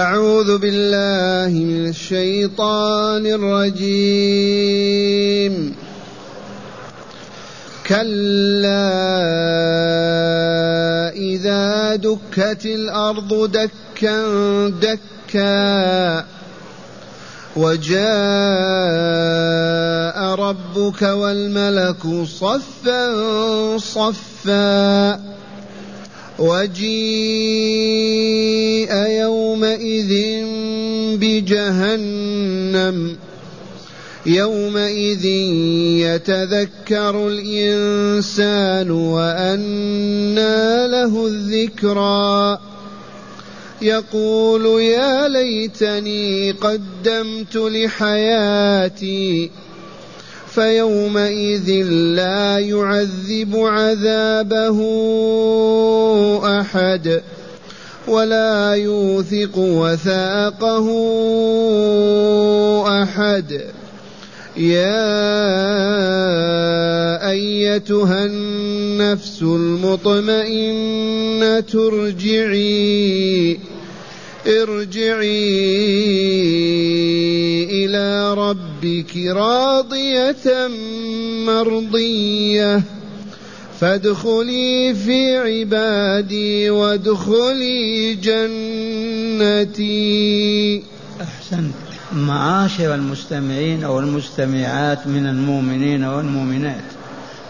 أعوذ بالله من الشيطان الرجيم. كلا إذا دكت الأرض دكا دكا وجاء ربك والملك صفا صفا وجيء يومئذ بجهنم. يومئذ يتذكر الإنسان وأنى له الذكرى. يقول يا ليتني قدمت لحياتي فيومئذ لا يعذب عذابه أحد ولا يوثق وثاقه أحد. يا أيتها النفس المطمئنة ارجعي. ارجعي إلى ربك راضية مرضية. فادخلي في عبادي وادخلي جنتي. أحسنت. معاشر المستمعين والمستمعات من المؤمنين والمؤمنات.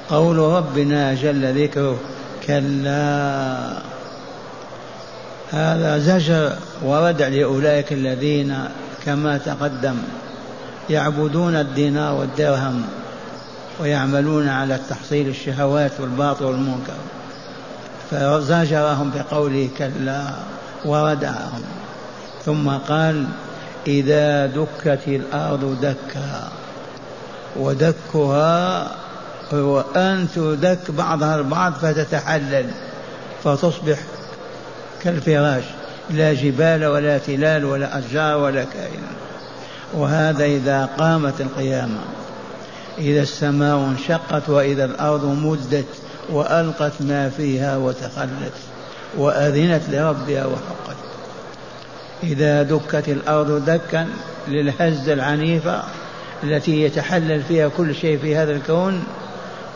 قول ربنا جل ذكره كلا. هذا زجر وردع لأولئك الذين كما تقدم يعبدون الدينار والدرهم ويعملون على تحصيل الشهوات والباطل والمنكر. فزجرهم بقوله كلا وردعهم. ثم قال إذا دكت الأرض دكا ودكها هو أن تدك بعضها البعض فتتحلل فتصبح كالفراش لا جبال ولا تلال ولا أشجار ولا كائن وهذا إذا قامت القيامة. إذا السماء انشقت وإذا الأرض مدت وألقت ما فيها وتخلت وأذنت لربها وحقت. إذا دكت الأرض دكا للهزة العنيفة التي يتحلل فيها كل شيء في هذا الكون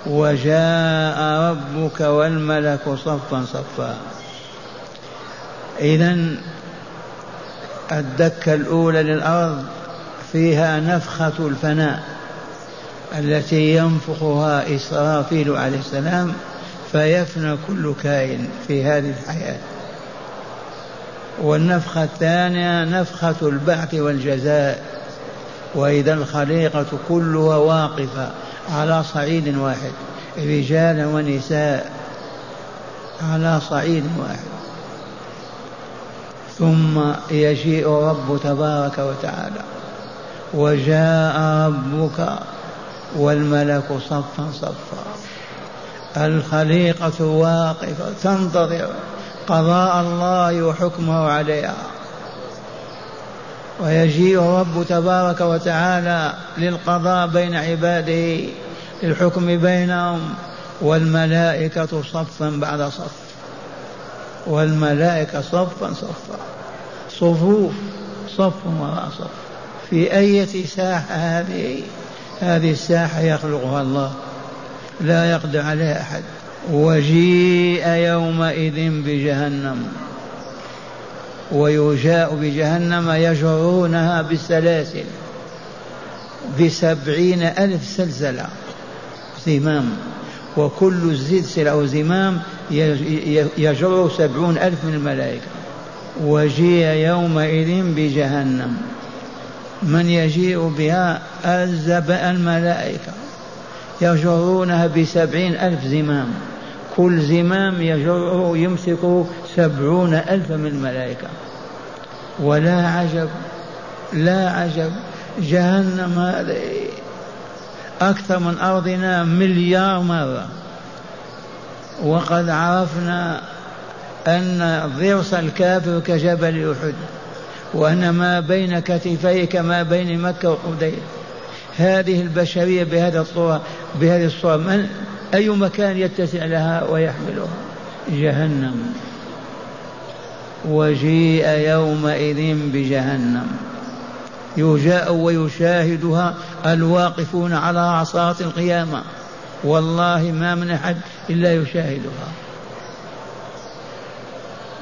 وجاء ربك والملك صفا صفا. إذا الدكة الأولى للأرض فيها نفخة الفناء التي ينفخها إسرافيل عليه السلام فيفنى كل كائن في هذه الحياة. والنفخة الثانية نفخة البعث والجزاء وإذا الخليقة كلها واقفة على صعيد واحد رجال ونساء على صعيد واحد. ثم يجيء رب تبارك وتعالى وجاء ربك والملك صفا صفا. الخليقة واقفة تنتظر قضاء الله وحكمه عليها. ويجيء رب تبارك وتعالى للقضاء بين عباده للحكم بينهم والملائكة صفا بعد صف. والملائكة صفا صفا. صفوف صف وراء صف. في أية ساحة هذه؟ هذه الساحة يخلقها الله. لا يقدر عليها أحد. وجيء يومئذ بجهنم. ويجاء بجهنم يجرونها بالسلاسل. بسبعين ألف سلسلة. زمام وكل سلسلة أو زمام يجر سبعون ألف من الملائكة. وجيء يومئذ بجهنم. من يجيء بها أزب الملائكة. يجرونها بسبعين ألف زمام. كل زمام يجره يمسكه سبعون ألف من الملائكة. ولا عجب لا عجب. جهنم هذه أكثر من أرضنا مليار مرة. وقد عرفنا أن ضرس الكافر كجبل أحد وأن ما بين كتفيه كما بين مكة وحديد. هذه البشرية بهذه الصورة بهذه الصورة من أي مكان يتسع لها ويحملها؟ جهنم. وجيء يومئذ بجهنم. يجاء ويشاهدها الواقفون على عصاة القيامة. والله ما من أحد إلا يشاهدها.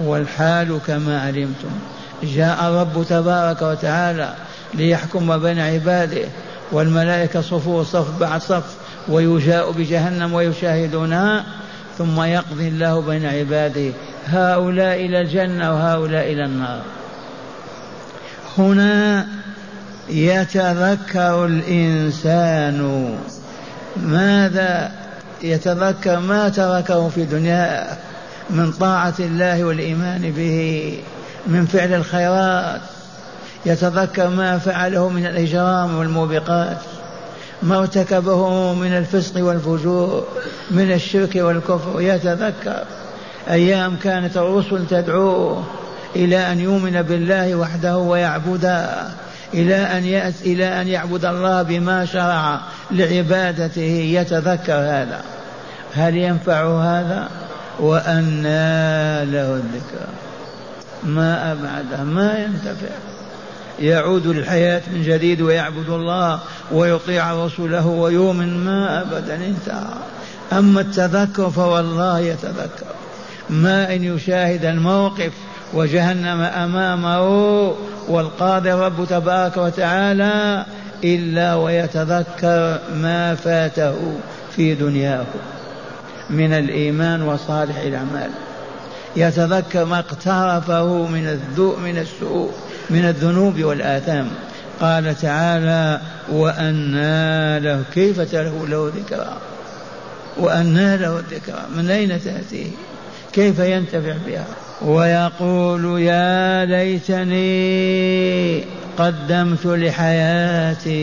والحال كما علمتم. جاء الرب تبارك وتعالى ليحكم بين عباده والملائكة صفور صف بعد صف ويجاء بجهنم ويشاهدونها ثم يقضي الله بين عباده. هؤلاء إلى الجنة وهؤلاء إلى النار. هنا يتذكر الإنسان ماذا يتذكر ما تركه في دنياه من طاعة الله والإيمان به من فعل الخيرات. يتذكر ما فعله من الإجرام والموبقات. ما ارتكبه من الفسق والفجور من الشرك والكفر. يتذكر أيام كانت الرسل تدعوه إلى أن يؤمن بالله وحده ويعبده. إلى أن يأتي إلى أن يعبد الله بما شرع لعبادته يتذكر هذا. هل ينفع هذا؟ وأنى له الذكر ما أبعده ما ينتفع. يعود للحياة من جديد ويعبد الله ويطيع رسوله ويؤمن ما أبدا انتهى. أما التذكر فوالله يتذكر. ما إن يشاهد الموقف وجهنم أمامه والقاضي الرب تبارك وتعالى إلا ويتذكر ما فاته في دنياه من الإيمان وصالح الأعمال. يتذكر ما اقترفه من الذوء من السوء من الذنوب والآثام. قال تعالى وأنى له كيف له له ذكرى؟ وأنى له الذكرى من أين تأتيه؟ كيف ينتفع بها؟ ويقول يا ليتني قدمت لحياتي.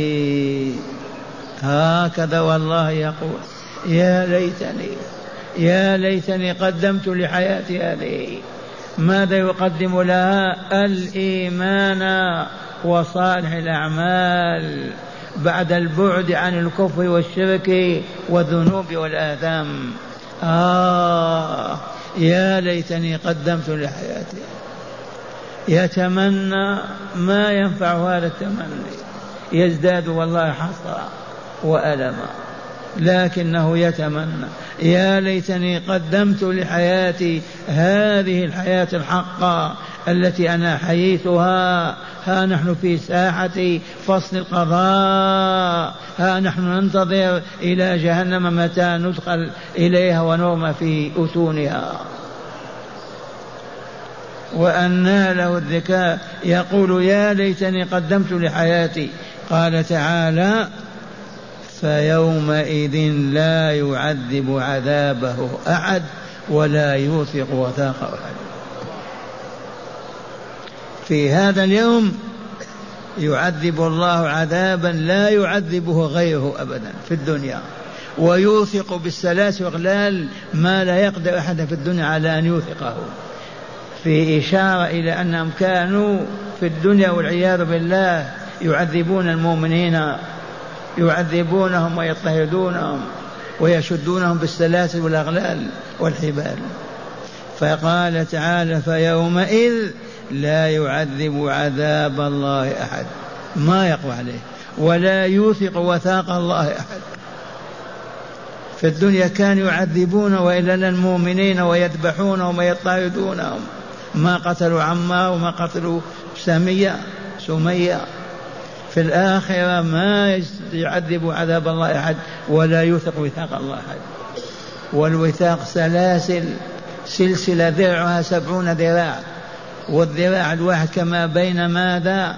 هكذا والله يقول. يا ليتني يا ليتني قدمت لحياتي هذه. ماذا يقدم لها؟ الإيمان وصالح الأعمال بعد البعد عن الكفر والشرك والذنوب والآثام. آه يا ليتني قدمت لحياتي. يتمنى ما ينفع هذا التمني. يزداد والله حسرة وألما. لكنه يتمنى. يا ليتني قدمت لحياتي هذه الحياة الحقة التي أنا حييتها. ها نحن في ساحة فصل القضاء. ها نحن ننتظر إلى جهنم متى ندخل إليها ونرمى في أتونها. وأنى له الذكاء يقول يا ليتني قدمت لحياتي. قال تعالى فيومئذ لا يعذب عذابه أحد ولا يوثق وثاقه أحد. في هذا اليوم يعذب الله عذابا لا يعذبه غيره أبدا في الدنيا ويوثق بالسلاسل والأغلال ما لا يقدر أحد في الدنيا على أن يوثقه. في إشارة إلى أنهم كانوا في الدنيا والعياذ بالله يعذبون المؤمنين يعذبونهم ويضطهدونهم ويشدونهم بالسلاسل والأغلال والحبال. فقال تعالى فيومئذ لا يعذب عذاب الله أحد. ما يقوى عليه. ولا يوثق وثاق الله أحد. في الدنيا كانوا يعذبون وإلا المؤمنين ويذبحونهم ويضطهدونهم. ما قتلوا عمار وما قتلوا سمية سمية. في الآخرة ما يعذب عذاب الله أحد ولا يوثق وثاق الله أحد. والوثاق سلاسل سلسلة ذرعها سبعون ذراع. والذراع الواحد كما بين ماذا؟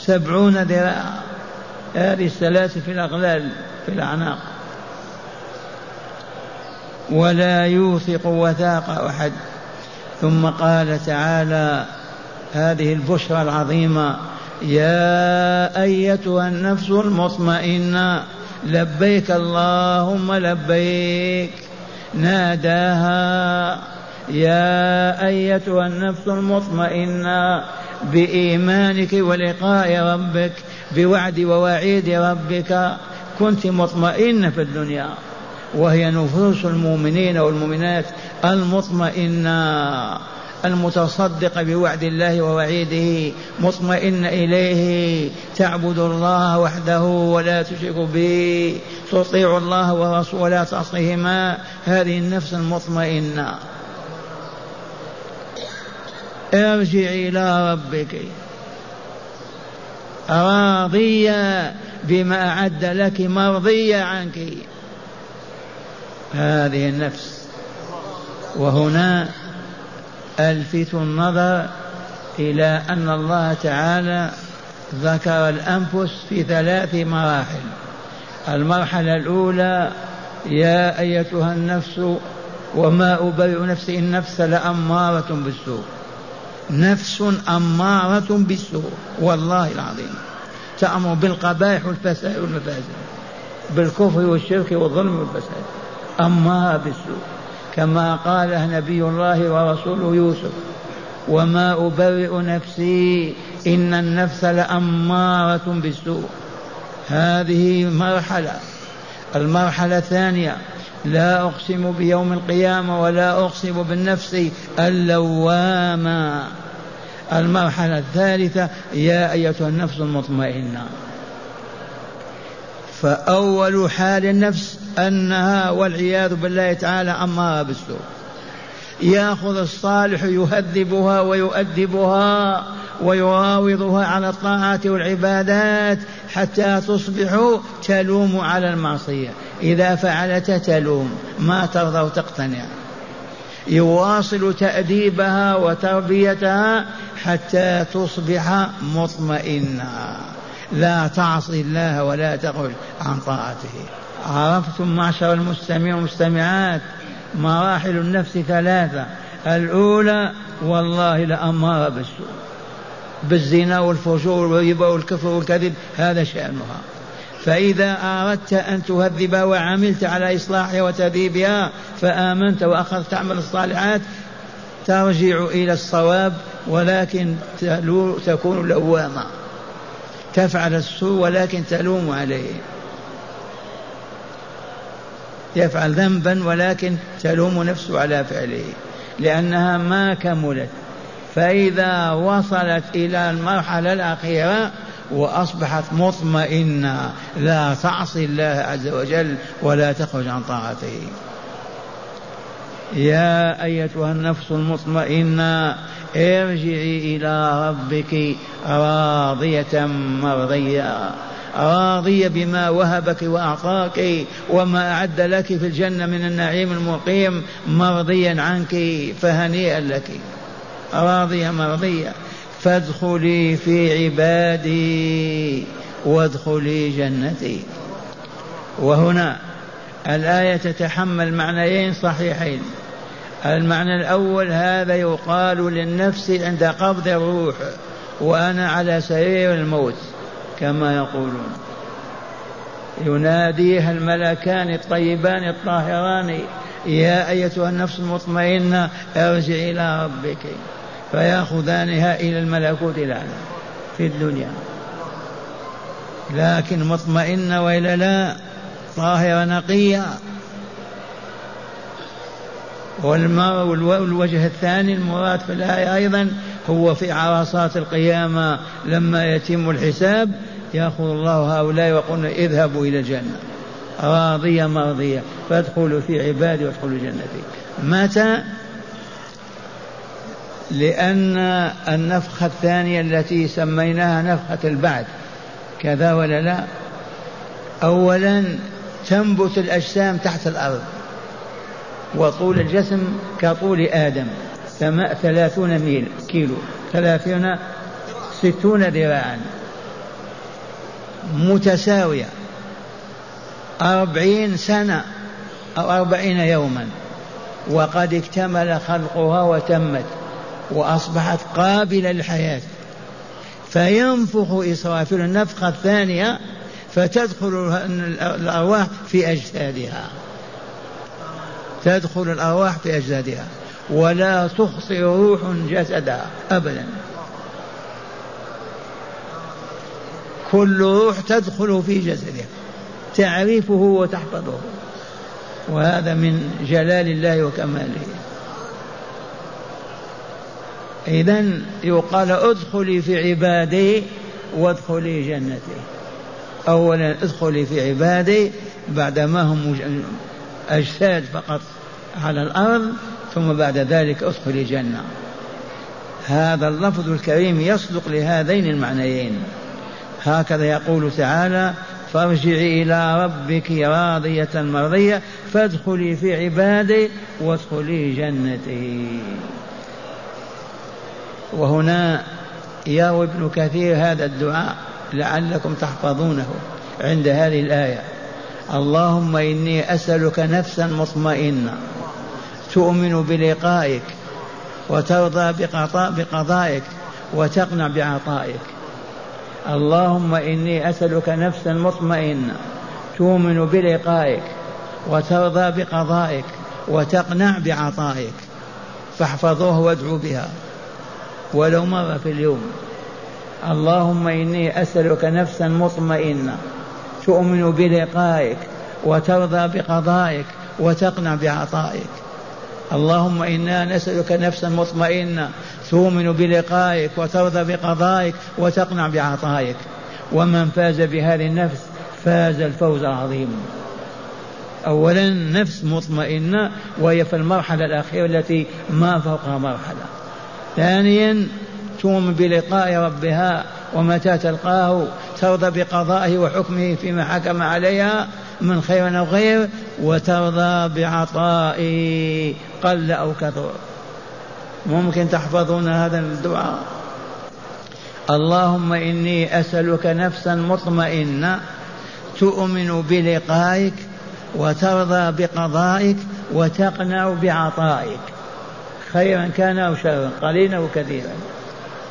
سبعون ذراع. هذه السلاسل في الأغلال في الأعناق. ولا يوثق وثاق أحد. ثم قال تعالى هذه البشرى العظيمة. يا أيتها النفس المطمئنة لبيك اللهم لبيك ناداها. يا أيتها النفس المطمئنة بإيمانك ولقاء ربك بوعد ووعيد ربك كنت مطمئنة في الدنيا. وهي نفوس المؤمنين والمؤمنات المطمئنة. المتصدقة بوعد الله ووعيده مطمئن إليه تعبد الله وحده ولا تشرك به تطيع الله ورسوله ولا تعصيهما هذه النفس المطمئنة. ارجعي إلى ربك. راضية بما أعد لك مرضية عنك. هذه النفس. وهنا الفت النظر إلى أن الله تعالى ذكر الأنفس في ثلاث مراحل. المرحلة الأولى يا أيتها النفس وما أبرئ نفسي النفس لأمارة بالسوء. نفس أمارة بالسوء والله العظيم. تأمر بالقبائح والفساد والمفاسد بالكفر والشرك والظلم والفساد. أمارة بالسوء. كما قال نبي الله ورسوله يوسف وما أبرئ نفسي إن النفس لأمارة بالسوء. هذه مرحلة. المرحلة الثانية لا أقسم بيوم القيامة ولا أقسم بالنفس اللوامة. المرحلة الثالثة يا أيتها النفس المطمئنة. فأول حال النفس أنها والعياذ بالله تعالى أمارة بالسوء. يأخذ الصالح يهذبها ويؤدبها ويراوضها على الطاعات والعبادات حتى تصبح تلوم على المعصية. إذا فعلت تلوم ما ترضى وتقتنع. يواصل تأديبها وتربيتها حتى تصبح مطمئنة. لا تعصي الله ولا تخرج عن طاعته. عرفتم معشر المستمعين والمستمعات؟ مراحل النفس ثلاثة. الأولى والله لأمارة بالسوء. بالزنا والفجور والربا والكفر والكذب هذا شأنها. فإذا أردت أن تهذبها وعملت على إصلاحها وتذيبها فآمنت وأخذت تعمل الصالحات ترجع إلى الصواب ولكن تكون لوامة تفعل السوء ولكن تلوم عليه. يفعل ذنبا ولكن تلوم نفسه على فعله. لأنها ما كملت. فإذا وصلت إلى المرحلة الأخيرة وأصبحت مطمئنة لا تعصي الله عز وجل ولا تخرج عن طاعته. يا أيتها النفس المطمئنة ارجعي إلى ربك راضية مرضية. راضية بما وهبك وأعطاك وما أعد لك في الجنة من النعيم المقيم مرضيا عنك فهنيئا لك. راضية مرضية. فادخلي في عبادي وادخلي جنتي. وهنا الآية تتحمل معنيين صحيحين. المعنى الأول هذا يقال للنفس عند قبض الروح وأنا على سرير الموت كما يقولون. يناديها الملكان الطيبان الطاهران يا أيتها النفس المطمئنة ارجع إلى ربك. فيأخذانها إلى الملكوت الأعلى في الدنيا. لكن مطمئنة وإلا لا طاهرة نقية. والوجه الثاني المراد في الآية أيضا هو في عرصات القيامة لما يتم الحساب يأخذ الله هؤلاء ويقول اذهبوا إلى الجنة. راضية مرضية فادخلوا في عبادي وادخلوا جنتي متى؟ لأن النفخة الثانية التي سميناها نفخة البعث. كذا ولا لا؟ أولا تنبت الأجسام تحت الأرض. وطول الجسم كطول آدم ثلاثون ميل كيلو. ثلاثون ستون ذراعا. متساوية. أربعين سنة أو أربعين يوما. وقد اكتمل خلقها وتمت وأصبحت قابلة للحياة. فينفخ إسرافيل النفخة الثانية فتدخل الأرواح في أجسادها. تدخل الأرواح في أجسادها ولا تخطئ روح جسدها أبدا. كل روح تدخل في جسدها تعرفه وتحفظه. وهذا من جلال الله وكماله. إذا يقال ادخلي في عبادي وادخلي جنتي. أولا ادخلي في عبادي بعدما هم أجساد فقط على الأرض ثم بعد ذلك ادخلي جنة هذا اللفظ الكريم يصدق لهذين المعنيين. هكذا يقول تعالى فارجعي إلى ربك راضية مرضية فادخلي في عبادي وادخلي جنتي. وهنا يروي ابن كثير هذا الدعاء لعلكم تحفظونه عند هذه الآية. اللهم إني أسألك نفسا مطمئنة تؤمن بلقائك وترضى بقضائك وتقنع بعطائك. اللهم إني أسألك نفسا مطمئنة تؤمن بلقائك وترضى بقضائك وتقنع بعطائك. فاحفظوه وادعوا بها. ولو مرة في اليوم. اللهم إني أسألك نفسا مطمئنة تؤمن بلقائك وترضى بقضائك وتقنع بعطائك. اللهم إنا نسألك نفسا مطمئنة تؤمن بلقائك وترضى بقضائك وتقنع بعطائك. ومن فاز بهذه النفس فاز الفوز العظيم. أولا نفس مطمئنة وهي في المرحلة الأخيرة التي ما فوقها مرحلة. ثانيا تؤمن بلقاء ربها ومتى تلقاه ترضى بقضائه وحكمه فيما حكم عليها من خير أو غير وترضى بعطائه قل أو كثر. ممكن تحفظون هذا الدعاء. اللهم إني أسألك نفسا مطمئنة تؤمن بلقائك وترضى بقضائك وتقنع بعطائك خيرا كان أو شرا قليلا أو كثيرا.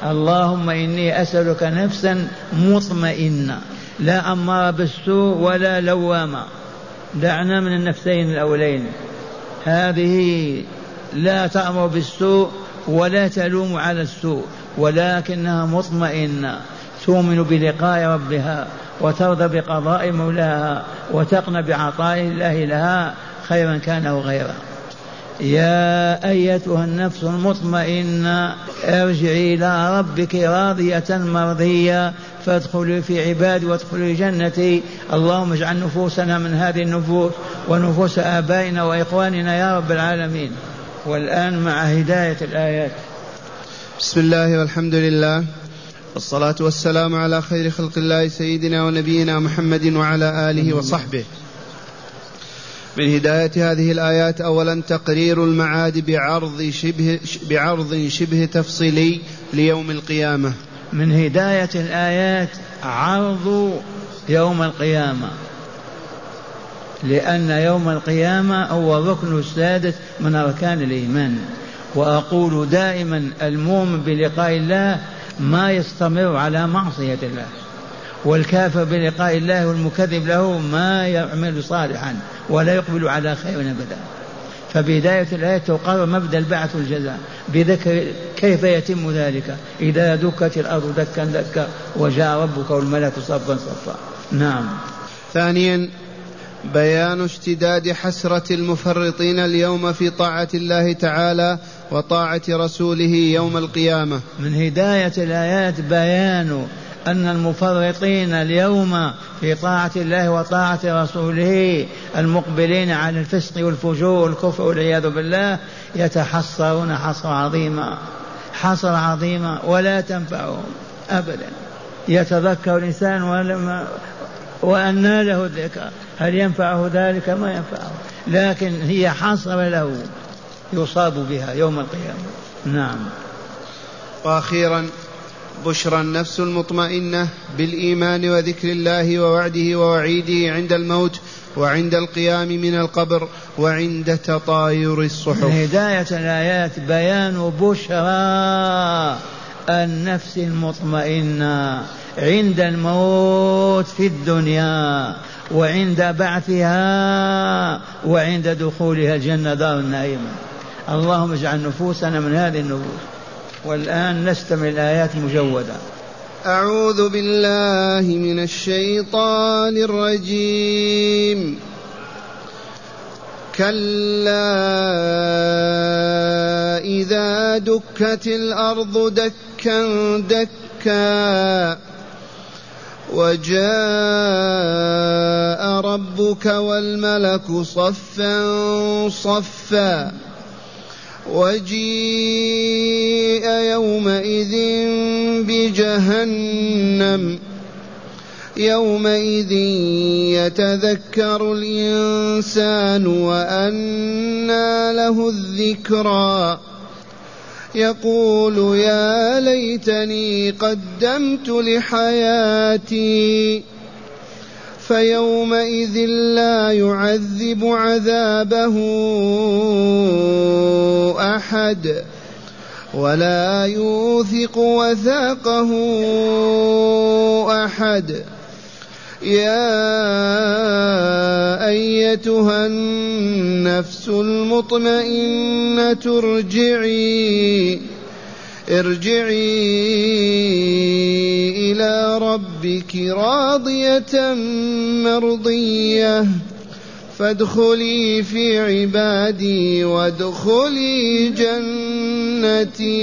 اللهم إني أسألك نفسا مطمئنة لا أمارة بالسوء ولا لوامة دعنا من النفسين الأولين. هذه لا تأمر بالسوء ولا تلوم على السوء ولكنها مطمئنة. تؤمن بلقاء ربها وترضى بقضاء مولاها وتقنى بعطاء الله لها خيرا كان أو غيره. يا أيتها النفس المطمئنة ارجعي إلى ربك راضية مرضية فادخلي في عبادي وادخلي جنتي. اللهم اجعل نفوسنا من هذه النفوس ونفوس آبائنا وإخواننا يا رب العالمين. والآن مع هداية الآيات. بسم الله والحمد لله والصلاة والسلام على خير خلق الله سيدنا ونبينا محمد وعلى آله وصحبه. من هداية هذه الآيات أولا تقرير المعاد بعرض شبه بعرض شبه تفصيلي ليوم القيامة. من هداية الآيات عرض يوم القيامة. لأن يوم القيامة هو الركن السادس من أركان الإيمان. وأقول دائما المؤمن بلقاء الله ما يستمر على معصية الله. والكافر بلقاء الله والمكذب له ما يعمل صالحا ولا يقبل على خير أبدا. فبداية الآية تقرر مبدأ البعث والجزاء. بذكر كيف يتم ذلك؟ إذا دكت الأرض دكا دكا وجاء ربك والملك صفا صفا. نعم. ثانيا بيان اشتداد حسرة المفرطين اليوم في طاعة الله تعالى وطاعة رسوله يوم القيامة. من هداية الآيات بيان أن المفرطين اليوم في طاعة الله وطاعة رسوله المقبلين على الفسق والفجور والكفر والعياذ بالله يتحسرون حسرة عظيمة حسرة عظيمة ولا تنفعهم أبدا. يتذكر الإنسان ولما وأنى له الذكر هل ينفعه ذلك؟ ما ينفعه لكن هي حسرة له يصاب بها يوم القيامة. نعم. وأخيرا بشرى النفس المطمئنة بالإيمان وذكر الله ووعده ووعيده عند الموت وعند القيام من القبر وعند تطاير الصحف. هداية الآيات بيان بشرى النفس المطمئنة عند الموت في الدنيا وعند بعثها وعند دخولها الجنة دار النعيم. اللهم اجعل نفوسنا من هذه النفوس. والآن نستمع الآيات مجودة أعوذ بالله من الشيطان الرجيم. كلا إذا دكت الأرض دكا دكا. وجاء ربك والملك صفا صفا. وجيء يومئذ بجهنم. يومئذ يتذكر الإنسان وأنى له الذكرى. يقول يا ليتني قدمت لحياتي فيومئذ لا يعذب عذابه أحد ولا يوثق وثاقه أحد. يا أيتها النفس المطمئنة ارجعي. ارجعي إلى ربك راضية مرضية. فادخلي في عبادي وادخلي جنتي.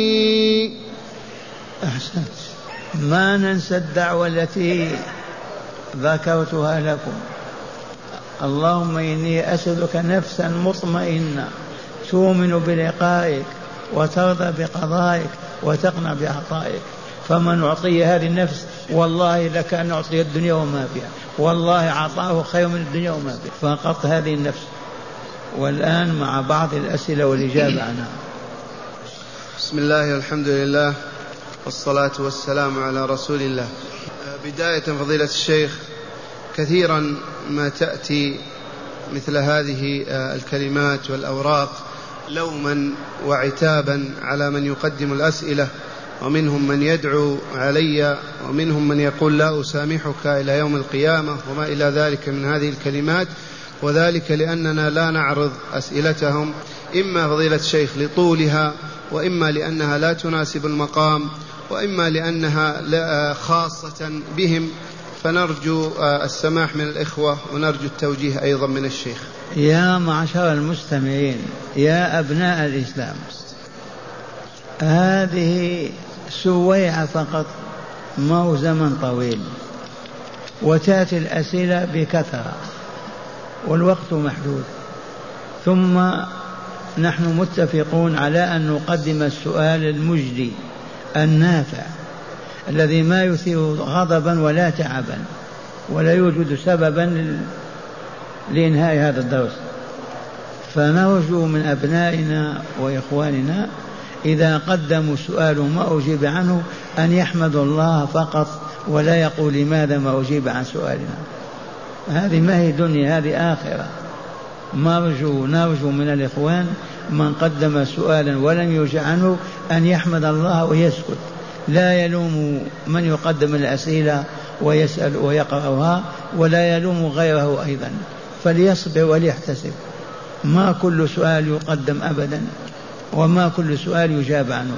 أحسنت. ما ننسى الدعوة التي ذكرتها لكم. اللهم إني أسألك نفسا مطمئنة تؤمن بلقائك وترضى بقضائك وتقنع بعطائك فمن أعطي هذه النفس والله لكأن أعطي الدنيا وما فيها. والله عطاه خير من الدنيا وما فيها. فقط هذه النفس. والآن مع بعض الأسئلة والإجابة عنها. بسم الله والحمد لله والصلاة والسلام على رسول الله. بداية فضيلة الشيخ كثيرا ما تأتي مثل هذه آه، الكلمات والأوراق لوما وعتابا على من يقدم الأسئلة ومنهم من يدعو علي ومنهم من يقول لا أسامحك إلى يوم القيامة وما إلى ذلك من هذه الكلمات وذلك لأننا لا نعرض أسئلتهم إما فضيلة الشيخ لطولها وإما لأنها لا تناسب المقام وإما لأنها خاصة بهم فنرجو آه، السماح من الإخوة ونرجو التوجيه أيضا من الشيخ. يا معشر المستمعين يا أبناء الإسلام هذه سويعة فقط ما زمن طويل وتأتي الأسئلة بكثرة والوقت محدود. ثم نحن متفقون على أن نقدم السؤال المجدي النافع الذي ما يثير غضبا ولا تعبا ولا يوجد سببا لإنهاء هذا الدرس. فنرجو من أبنائنا وإخواننا إذا قدموا سؤال ما أجيب عنه أن يحمدوا الله فقط ولا يقول لماذا ما أجيب عن سؤالنا. هذه ما هي دنيا هذه آخرة. نرجو نرجو من الإخوان من قدم سؤالا ولم يجب عنه أن يحمد الله ويسكت. لا يلوم من يقدم الأسئلة ويسأل ويقرأها ولا يلوم غيره أيضا. فليصبر وليحتسب. ما كل سؤال يقدم أبدا وما كل سؤال يجاب عنه.